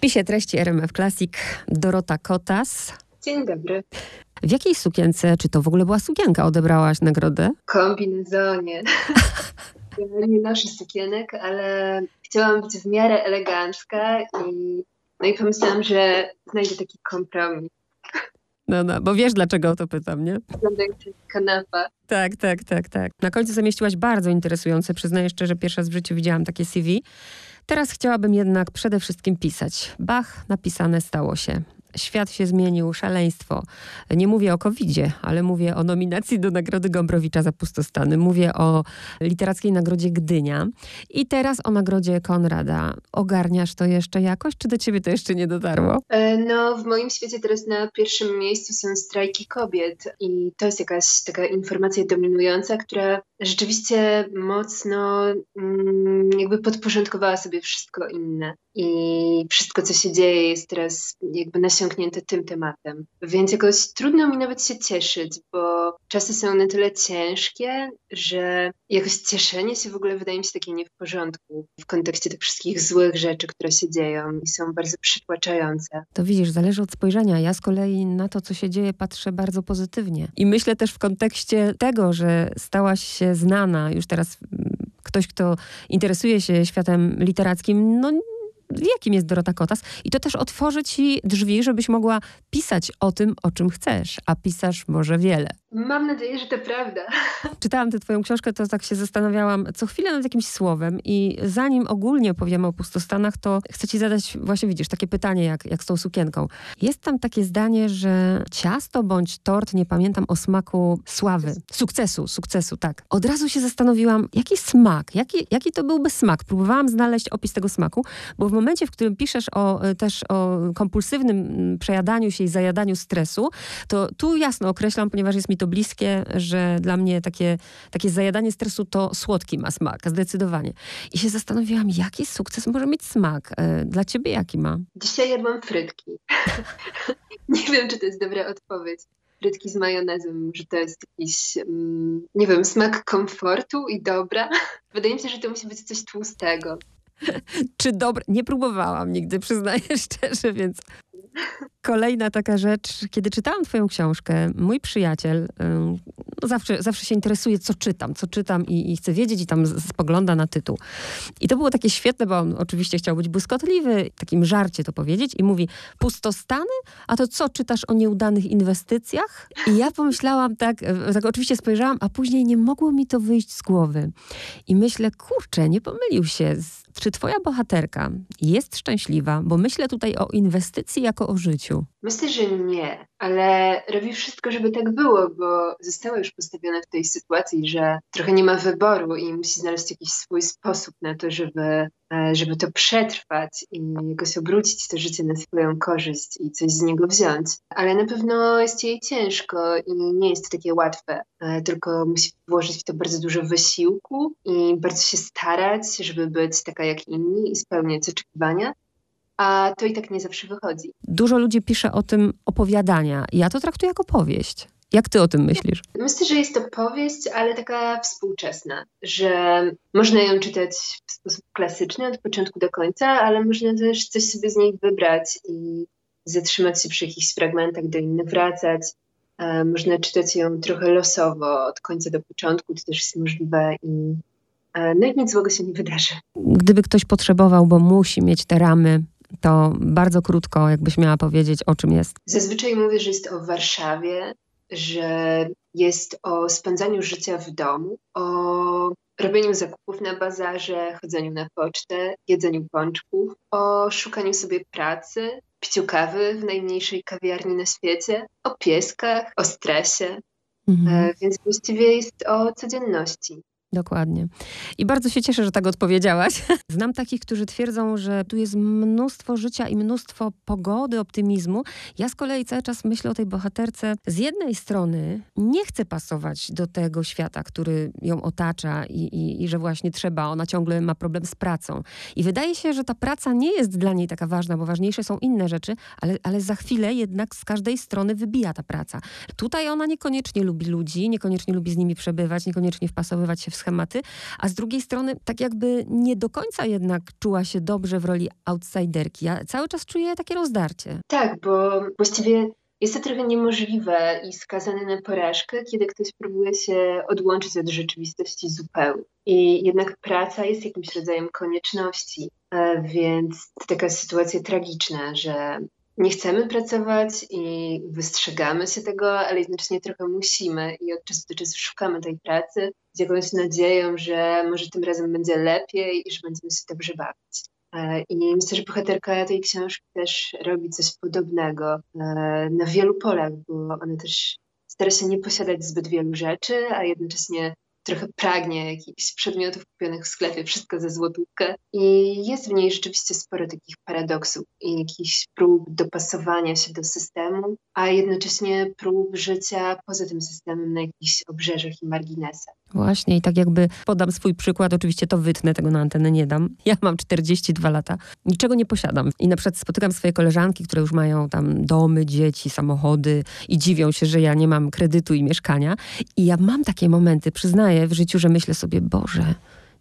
spisie treści RMF Classic Dorota Kotas. Dzień dobry. W jakiej sukience, czy to w ogóle była sukienka, odebrałaś nagrodę? Kombinezonie. nie noszę sukienek, ale chciałam być w miarę elegancka i, no i pomyślałam, że znajdę taki kompromis. No, no, bo wiesz, dlaczego o to pytam, nie? Wyglądający kanapa. Tak, tak, tak, tak. Na końcu zamieściłaś bardzo interesujące, przyznaję szczerze, pierwszy raz w życiu widziałam takie CV. Teraz chciałabym jednak przede wszystkim pisać. Bach, napisane stało się. Świat się zmienił, szaleństwo. Nie mówię o covid ale mówię o nominacji do Nagrody Gombrowicza za Pustostany. Mówię o Literackiej Nagrodzie Gdynia i teraz o Nagrodzie Konrada. Ogarniasz to jeszcze jakoś, czy do ciebie to jeszcze nie dotarło? E, no, w moim świecie teraz na pierwszym miejscu są strajki kobiet i to jest jakaś taka informacja dominująca, która rzeczywiście mocno mm, jakby podporządkowała sobie wszystko inne. I wszystko, co się dzieje, jest teraz jakby nasiąknięte tym tematem. Więc jakoś trudno mi nawet się cieszyć, bo czasy są na tyle ciężkie, że jakoś cieszenie się w ogóle wydaje mi się takie nie w porządku w kontekście tych wszystkich złych rzeczy, które się dzieją i są bardzo przytłaczające. To widzisz, zależy od spojrzenia. Ja z kolei na to, co się dzieje, patrzę bardzo pozytywnie. I myślę też w kontekście tego, że stałaś się znana już teraz mm, ktoś, kto interesuje się światem literackim, no jakim jest Dorota Kotas. I to też otworzy ci drzwi, żebyś mogła pisać o tym, o czym chcesz, a pisasz może wiele. Mam nadzieję, że to prawda. Czytałam tę twoją książkę, to tak się zastanawiałam co chwilę nad jakimś słowem i zanim ogólnie powiemy o pustostanach, to chcę ci zadać właśnie, widzisz, takie pytanie jak, jak z tą sukienką. Jest tam takie zdanie, że ciasto bądź tort, nie pamiętam o smaku sławy, sukcesu, sukcesu, tak. Od razu się zastanowiłam, jaki smak, jaki, jaki to byłby smak. Próbowałam znaleźć opis tego smaku, bo w momencie, w którym piszesz o, też o kompulsywnym mm, przejadaniu się i zajadaniu stresu, to tu jasno określam, ponieważ jest mi to bliskie, że dla mnie takie, takie zajadanie stresu to słodki ma smak, zdecydowanie. I się zastanowiłam, jaki sukces może mieć smak. E, dla ciebie jaki ma? Dzisiaj jadłam frytki. nie wiem, czy to jest dobra odpowiedź. Frytki z majonezem, że to jest jakiś, mm, nie wiem, smak komfortu i dobra. Wydaje mi się, że to musi być coś tłustego. Czy dobre? Nie próbowałam nigdy, przyznaję szczerze, więc Kolejna taka rzecz, kiedy czytałam Twoją książkę, mój przyjaciel no zawsze, zawsze się interesuje, co czytam, co czytam i, i chce wiedzieć, i tam spogląda na tytuł. I to było takie świetne, bo on oczywiście chciał być błyskotliwy, takim żarcie to powiedzieć, i mówi: Pustostany? A to co czytasz o nieudanych inwestycjach? I ja pomyślałam tak, e, tak oczywiście spojrzałam, a później nie mogło mi to wyjść z głowy. I myślę, kurczę, nie pomylił się. Czy Twoja bohaterka jest szczęśliwa? Bo myślę tutaj o inwestycji jako o życiu. Myślę, że nie, ale robi wszystko, żeby tak było, bo została już postawiona w tej sytuacji, że trochę nie ma wyboru i musi znaleźć jakiś swój sposób na to, żeby, e, żeby to przetrwać i jakoś obrócić to życie na swoją korzyść i coś z niego wziąć. Ale na pewno jest jej ciężko i nie jest to takie łatwe, e, tylko musi włożyć w to bardzo dużo wysiłku i bardzo się starać, żeby być taka jak inni i spełniać oczekiwania a to i tak nie zawsze wychodzi. Dużo ludzi pisze o tym opowiadania. Ja to traktuję jako powieść. Jak ty o tym myślisz? Myślę, że jest to powieść, ale taka współczesna, że można ją czytać w sposób klasyczny od początku do końca, ale można też coś sobie z niej wybrać i zatrzymać się przy jakichś fragmentach, do innych wracać. E, można czytać ją trochę losowo, od końca do początku, to też jest możliwe i e, no i nic złego się nie wydarzy. Gdyby ktoś potrzebował, bo musi mieć te ramy to bardzo krótko, jakbyś miała powiedzieć, o czym jest. Zazwyczaj mówię, że jest o Warszawie, że jest o spędzaniu życia w domu, o robieniu zakupów na bazarze, chodzeniu na pocztę, jedzeniu pączków, o szukaniu sobie pracy, piciu kawy w najmniejszej kawiarni na świecie, o pieskach, o stresie. Mhm. E, więc właściwie jest o codzienności. Dokładnie. I bardzo się cieszę, że tak odpowiedziałaś. Znam takich, którzy twierdzą, że tu jest mnóstwo życia i mnóstwo pogody, optymizmu. Ja z kolei cały czas myślę o tej bohaterce. Z jednej strony nie chcę pasować do tego świata, który ją otacza i, i, i że właśnie trzeba, ona ciągle ma problem z pracą. I wydaje się, że ta praca nie jest dla niej taka ważna, bo ważniejsze są inne rzeczy, ale, ale za chwilę jednak z każdej strony wybija ta praca. Tutaj ona niekoniecznie lubi ludzi, niekoniecznie lubi z nimi przebywać, niekoniecznie wpasowywać się w schematy, a z drugiej strony tak jakby nie do końca jednak czuła się dobrze w roli outsiderki. Ja cały czas czuję takie rozdarcie. Tak, bo właściwie jest to trochę niemożliwe i skazane na porażkę, kiedy ktoś próbuje się odłączyć od rzeczywistości zupełnie. I jednak praca jest jakimś rodzajem konieczności, e, więc to taka sytuacja tragiczna, że nie chcemy pracować i wystrzegamy się tego, ale jednocześnie trochę musimy i od czasu do czasu szukamy tej pracy z jakąś nadzieją, że może tym razem będzie lepiej i że będziemy się dobrze bawić. E, I myślę, że bohaterka tej książki też robi coś podobnego e, na wielu polach, bo ona też stara się nie posiadać zbyt wielu rzeczy, a jednocześnie trochę pragnie jakichś przedmiotów kupionych w sklepie, wszystko ze złotówkę. I jest w niej rzeczywiście sporo takich paradoksów i jakichś prób dopasowania się do systemu, a jednocześnie prób życia poza tym systemem na jakichś obrzeżach i marginesach. Właśnie i tak jakby podam swój przykład, oczywiście to wytnę, tego na antenę nie dam. Ja mam 42 lata, niczego nie posiadam. I na przykład spotykam swoje koleżanki, które już mają tam domy, dzieci, samochody i dziwią się, że ja nie mam kredytu i mieszkania. I ja mam takie momenty, przyznaję w życiu, że myślę sobie, Boże,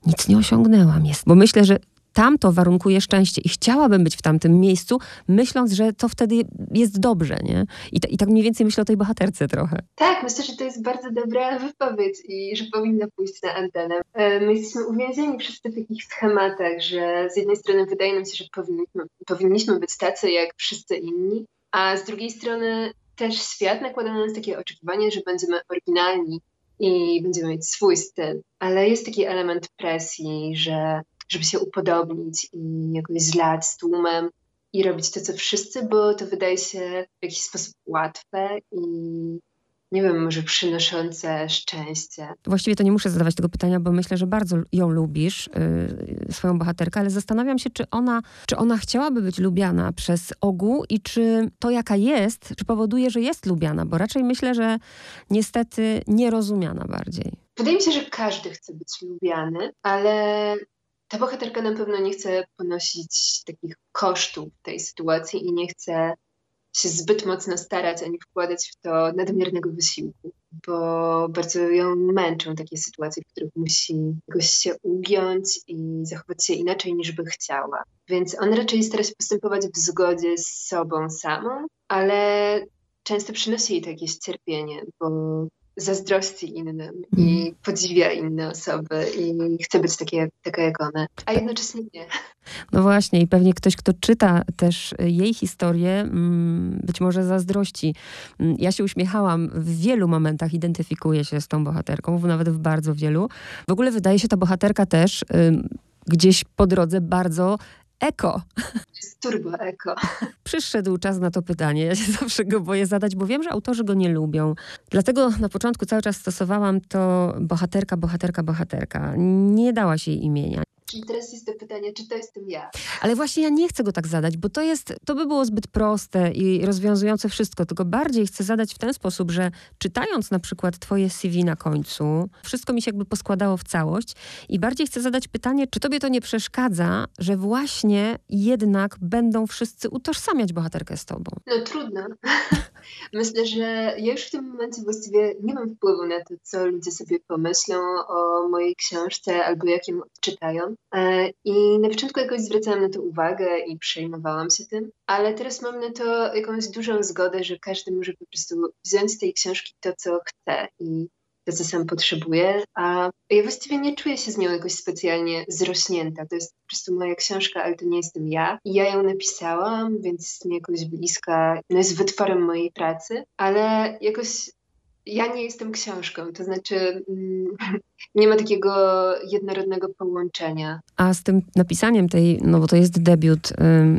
nic nie osiągnęłam. Jest. Bo myślę, że tamto warunkuje szczęście i chciałabym być w tamtym miejscu, myśląc, że to wtedy jest dobrze, nie? I, I tak mniej więcej myślę o tej bohaterce trochę. Tak, myślę, że to jest bardzo dobra wypowiedź i że powinna pójść na antenę. E, my jesteśmy uwięzieni wszyscy w takich schematach, że z jednej strony wydaje nam się, że powinniśmy, powinniśmy być tacy jak wszyscy inni, a z drugiej strony też świat nakłada na nas takie oczekiwanie, że będziemy oryginalni i będziemy mieć swój styl, ale jest taki element presji, że żeby się upodobnić i jakoś zlać z tłumem i robić to, co wszyscy, bo to wydaje się w jakiś sposób łatwe i nie wiem, może przynoszące szczęście. Właściwie to nie muszę zadawać tego pytania, bo myślę, że bardzo ją lubisz, yy, swoją bohaterkę, ale zastanawiam się, czy ona, czy ona chciałaby być lubiana przez ogół i czy to, jaka jest, czy powoduje, że jest lubiana, bo raczej myślę, że niestety nierozumiana bardziej. Wydaje mi się, że każdy chce być lubiany, ale ta bohaterka na pewno nie chce ponosić takich kosztów tej sytuacji i nie chce się zbyt mocno starać, ani wkładać w to nadmiernego wysiłku, bo bardzo ją męczą takie sytuacje, w których musi jakoś się ugiąć i zachować się inaczej niż by chciała. Więc on raczej stara się postępować w zgodzie z sobą samą, ale często przynosi jej to jakieś cierpienie, bo zazdrości innym i mhm. podziwia inne osoby i chce być takie, taka jak one, a jednocześnie nie. No właśnie i pewnie ktoś, kto czyta też jej historię, mm, być może zazdrości. Mm, ja się uśmiechałam w wielu momentach, identyfikuję się z tą bohaterką, nawet w bardzo wielu. W ogóle wydaje się ta bohaterka też gdzieś po drodze bardzo eko. Turbo eko. Przyszedł czas na to pytanie. Ja się zawsze go boję zadać, bo wiem, że autorzy go nie lubią. Dlatego na początku cały czas stosowałam to bohaterka, bohaterka, bohaterka. Nie dałaś jej imienia. Czyli teraz jest to pytanie, czy to jestem ja? Ale właśnie ja nie chcę go tak zadać, bo to jest, to by było zbyt proste i rozwiązujące wszystko, tylko bardziej chcę zadać w ten sposób, że czytając na przykład twoje CV na końcu, wszystko mi się jakby poskładało w całość i bardziej chcę zadać pytanie, czy tobie to nie przeszkadza, że właśnie jednak będą wszyscy utożsamiać bohaterkę z tobą? No trudno. Myślę, że ja już w tym momencie właściwie nie mam wpływu na to, co ludzie sobie pomyślą o mojej książce albo jak ją odczytają. E, I na początku jakoś zwracałam na to uwagę i przejmowałam się tym, ale teraz mam na to jakąś dużą zgodę, że każdy może po prostu wziąć z tej książki to, co chce i to, co sam potrzebuje, a ja właściwie nie czuję się z nią jakoś specjalnie zrośnięta. To jest po prostu moja książka, ale to nie jestem ja. I ja ją napisałam, więc jest mi jakoś bliska, no jest wytworem mojej pracy, ale jakoś ja nie jestem książką, to znaczy mm, nie ma takiego jednorodnego połączenia. A z tym napisaniem tej, no bo to jest debiut,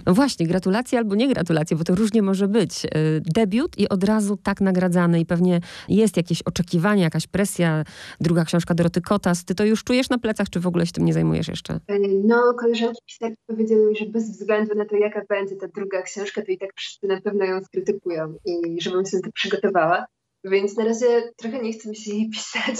no właśnie, gratulacje albo nie gratulacje, bo to różnie może być. Y, debiut i od razu tak nagradzany i pewnie jest jakieś oczekiwanie, jakaś presja. Druga książka Doroty Kotas, ty to już czujesz na plecach, czy w ogóle się tym nie zajmujesz jeszcze? Y, no, koleżanki pisarki powiedziały mi, że bez względu na to, jaka będzie ta druga książka, to i tak wszyscy na pewno ją skrytykują i żebym się na to przygotowała. Więc na razie trochę nie chcę mi się jej pisać,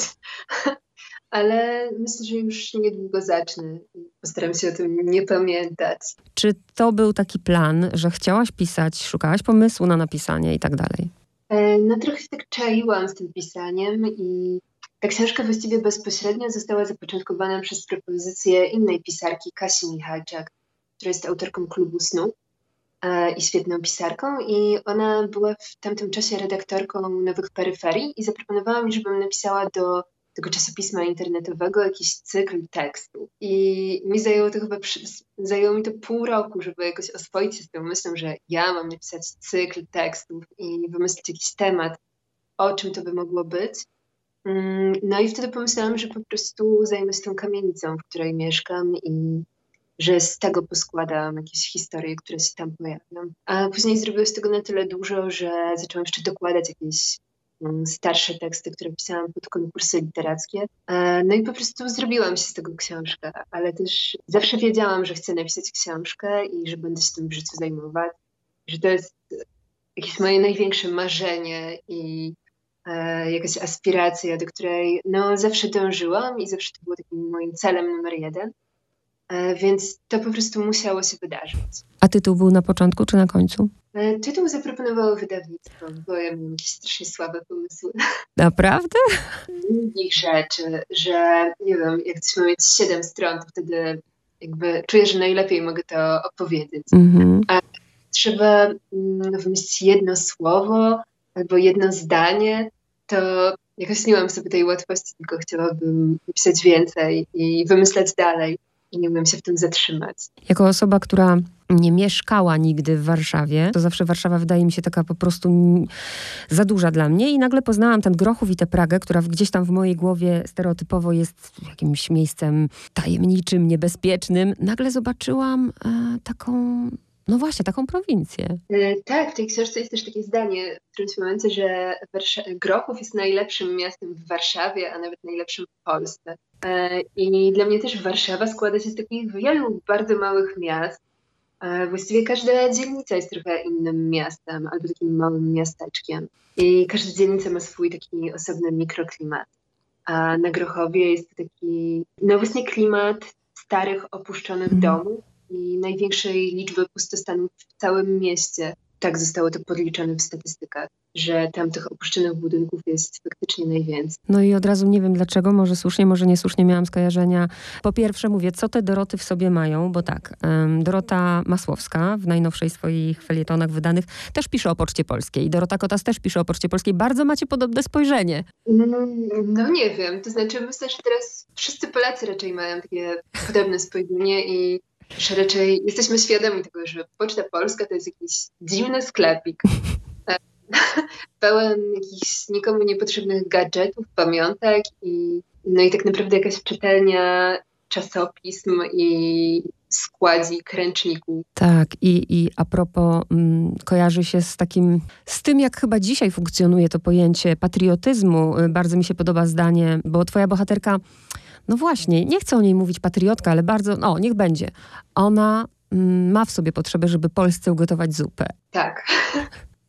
ale myślę, że już niedługo zacznę. Postaram się o tym nie pamiętać. Czy to był taki plan, że chciałaś pisać, szukałaś pomysłu na napisanie i tak dalej? E, no trochę się tak czaiłam z tym pisaniem i ta książka właściwie bezpośrednio została zapoczątkowana przez propozycję innej pisarki, Kasi Michalczak, która jest autorką Klubu Snu i świetną pisarką. I ona była w tamtym czasie redaktorką Nowych Peryferii i zaproponowała mi, żebym napisała do tego czasopisma internetowego jakiś cykl tekstu. I mi zajęło to chyba, zajęło mi to pół roku, żeby jakoś oswoić się z tą myślą, że ja mam napisać cykl tekstów i wymyślić jakiś temat, o czym to by mogło być. Mm, no i wtedy pomyślałam, że po prostu zajmę się tą kamienicą, w której mieszkam i że z tego poskładam jakieś historie, które się tam pojawią. A później zrobiło się tego na tyle dużo, że zaczęłam jeszcze dokładać jakieś mm, starsze teksty, które pisałam pod konkursy literackie. E, no i po prostu zrobiłam się z tego książkę, ale też zawsze wiedziałam, że chcę napisać książkę i że będę się tym w życiu zajmować, że to jest jakieś moje największe marzenie i E, jakaś aspiracja, do której no, zawsze dążyłam i zawsze to było takim moim celem numer jeden. E, więc to po prostu musiało się wydarzyć. A tytuł był na początku czy na końcu? E, tytuł zaproponowało wydawnictwo, bo ja mam jakieś strasznie słabe pomysły. Naprawdę? Innych rzeczy, że nie wiem, jak coś ma mieć siedem stron, to wtedy jakby czuję, że najlepiej mogę to opowiedzieć. Mhm. A trzeba mm, wymyślić jedno słowo albo jedno zdanie, to jakoś nie mam sobie tej łatwości, tylko chciałabym pisać więcej i wymyślać dalej. I nie umiem się w tym zatrzymać. Jako osoba, która nie mieszkała nigdy w Warszawie, to zawsze Warszawa wydaje mi się taka po prostu za duża dla mnie. I nagle poznałam ten Grochów i tę Pragę, która gdzieś tam w mojej głowie stereotypowo jest jakimś miejscem tajemniczym, niebezpiecznym. Nagle zobaczyłam e, taką no właśnie, taką prowincję. E, tak, w tej książce jest też takie zdanie w którymś momencie, że Grochów jest najlepszym miastem w Warszawie, a nawet najlepszym w Polsce. E, I dla mnie też Warszawa składa się z takich wielu bardzo małych miast. E, właściwie każda dzielnica jest trochę innym miastem albo takim małym miasteczkiem. I każda dzielnica ma swój taki osobny mikroklimat. A na Grochowie jest taki, no właśnie klimat starych, opuszczonych mm. domów, i największej liczby pustostanów w całym mieście. Tak zostało to podliczone w statystykach, że tam tych opuszczonych budynków jest faktycznie najwięcej. No i od razu nie wiem dlaczego, może słusznie, może niesłusznie miałam skojarzenia. Po pierwsze mówię, co te Doroty w sobie mają, bo tak, Dorota Masłowska w najnowszej swoich felietonach wydanych też pisze o Poczcie Polskiej. Dorota Kotas też pisze o Poczcie Polskiej. Bardzo macie podobne spojrzenie. No, no nie wiem, to znaczy myślę, że teraz wszyscy Polacy raczej mają takie podobne spojrzenie i że raczej jesteśmy świadomi tego, że Poczta Polska to jest jakiś dziwny sklepik. E, pełen jakichś nikomu niepotrzebnych gadżetów, pamiątek i no i tak naprawdę jakaś czytelnia czasopism i składzik, ręczników. Tak, i, i a propos, mm, kojarzy się z takim, z tym, jak chyba dzisiaj funkcjonuje to pojęcie patriotyzmu. Y, bardzo mi się podoba zdanie, bo twoja bohaterka no właśnie, nie chcę o niej mówić patriotka, ale bardzo, no niech będzie. Ona mm, ma w sobie potrzebę, żeby Polsce ugotować zupę. Tak.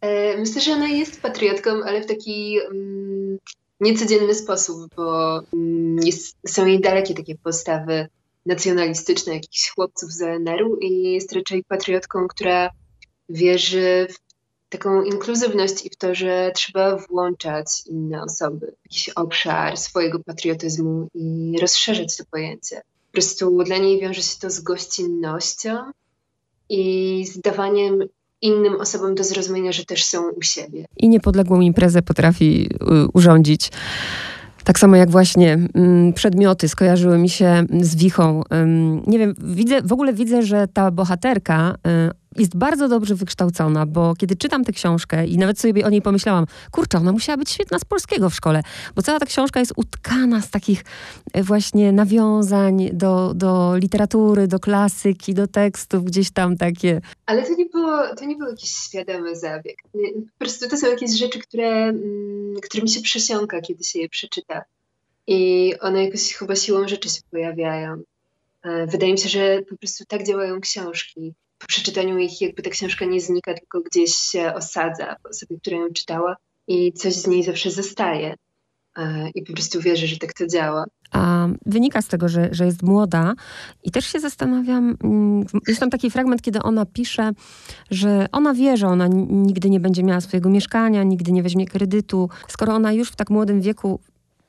E, myślę, że ona jest patriotką, ale w taki um, niecodzienny sposób, bo um, jest, są jej dalekie takie postawy nacjonalistyczne jakichś chłopców z ONR-u i jest raczej patriotką, która wierzy w taką inkluzywność i w to, że trzeba włączać inne osoby w jakiś obszar swojego patriotyzmu i rozszerzać to pojęcie. Po prostu dla niej wiąże się to z gościnnością i z dawaniem innym osobom do zrozumienia, że też są u siebie. I niepodległą imprezę potrafi y, urządzić. Tak samo jak właśnie mm, przedmioty skojarzyły mi się z wichą. nie wiem, widzę, w ogóle widzę, że ta bohaterka, y, jest bardzo dobrze wykształcona, bo kiedy czytam tę książkę i nawet sobie o niej pomyślałam, kurczę, ona musiała być świetna z polskiego w szkole, bo cała ta książka jest utkana z takich e, właśnie nawiązań do, do literatury, do klasyki, do tekstów, gdzieś tam takie. Ale to nie było, to nie był jakiś świadomy zabieg. Po prostu to są jakieś rzeczy, które, mm, którymi się przesiąka, kiedy się je przeczyta. I one jakoś chyba siłą rzeczy się pojawiają. E, wydaje mi się, że po prostu tak działają książki po przeczytaniu ich jakby ta książka nie znika, tylko gdzieś się osadza w osobie, która ją czytała i coś z niej zawsze zostaje. E, I po prostu wierzę, że tak to działa. A wynika z tego, że, że jest młoda i też się zastanawiam, mm, jest tam taki fragment, kiedy ona pisze, że ona wie, że ona nigdy nie będzie miała swojego mieszkania, nigdy nie weźmie kredytu. Skoro ona już w tak młodym wieku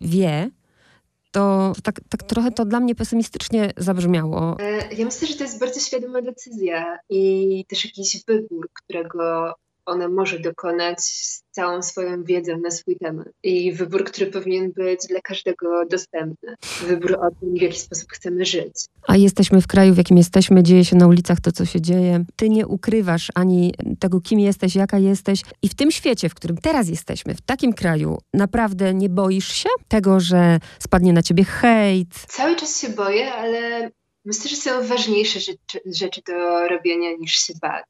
wie, to tak, tak trochę to dla mnie pesymistycznie zabrzmiało. E, ja myślę, że to jest bardzo świadoma decyzja i też jakiś wybór, którego ona może dokonać z całą swoją wiedzą na swój temat. I wybór, który powinien być dla każdego dostępny. Wybór o tym, w jaki sposób chcemy żyć. A jesteśmy w kraju, w jakim jesteśmy, dzieje się na ulicach to, co się dzieje. Ty nie ukrywasz ani tego, kim jesteś, jaka jesteś. I w tym świecie, w którym teraz jesteśmy, w takim kraju, naprawdę nie boisz się tego, że spadnie na ciebie hejt? Cały czas się boję, ale myślę, że są ważniejsze rzeczy, rzeczy do robienia niż się bać.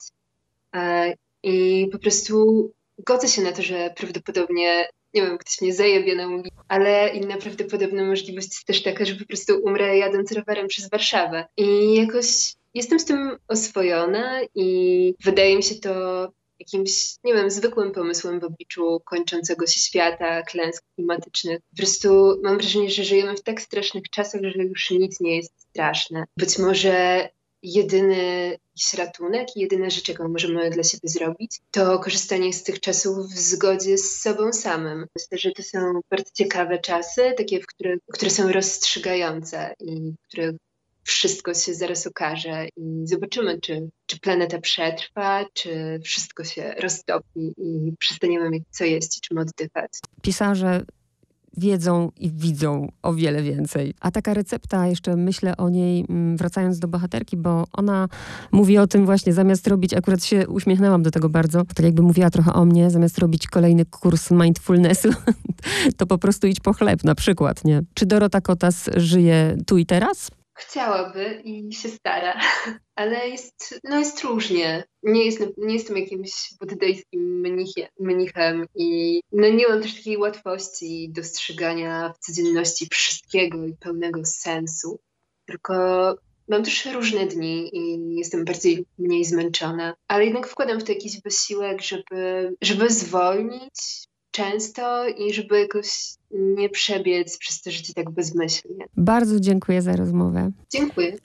I po prostu godzę się na to, że prawdopodobnie, nie wiem, ktoś mnie zajebie na ulicy, ale inna prawdopodobna możliwość jest też taka, że po prostu umrę jadąc rowerem przez Warszawę. I jakoś jestem z tym oswojona i wydaje mi się to jakimś, nie wiem, zwykłym pomysłem w obliczu kończącego się świata, klęsk klimatycznych. Po prostu mam wrażenie, że żyjemy w tak strasznych czasach, że już nic nie jest straszne. Być może jedyny ratunek i jedyna rzecz, jaką możemy dla siebie zrobić, to korzystanie z tych czasów w zgodzie z sobą samym. Myślę, że to są bardzo ciekawe czasy, takie, w których, które są rozstrzygające i w których wszystko się zaraz okaże i zobaczymy, czy, czy planeta przetrwa, czy wszystko się roztopi i przestaniemy mieć co jeść, czym oddychać. Pisarze wiedzą i widzą o wiele więcej. A taka recepta, jeszcze myślę o niej, mm, wracając do bohaterki, bo ona mówi o tym właśnie, zamiast robić, akurat się uśmiechnęłam do tego bardzo, tak jakby mówiła trochę o mnie, zamiast robić kolejny kurs mindfulnessu, to po prostu idź po chleb na przykład, nie? Czy Dorota Kotas żyje tu i teraz? Chciałaby i się stara, ale jest, no jest różnie. Nie, jest, nie jestem jakimś buddyjskim mnichem i no nie mam też takiej łatwości dostrzegania w codzienności wszystkiego i pełnego sensu. Tylko mam też różne dni i jestem bardziej mniej zmęczona, ale jednak wkładam w to jakiś wysiłek, żeby, żeby zwolnić, często i żeby jakoś nie przebiec przez to życie tak bezmyślnie. Bardzo dziękuję za rozmowę. Dziękuję.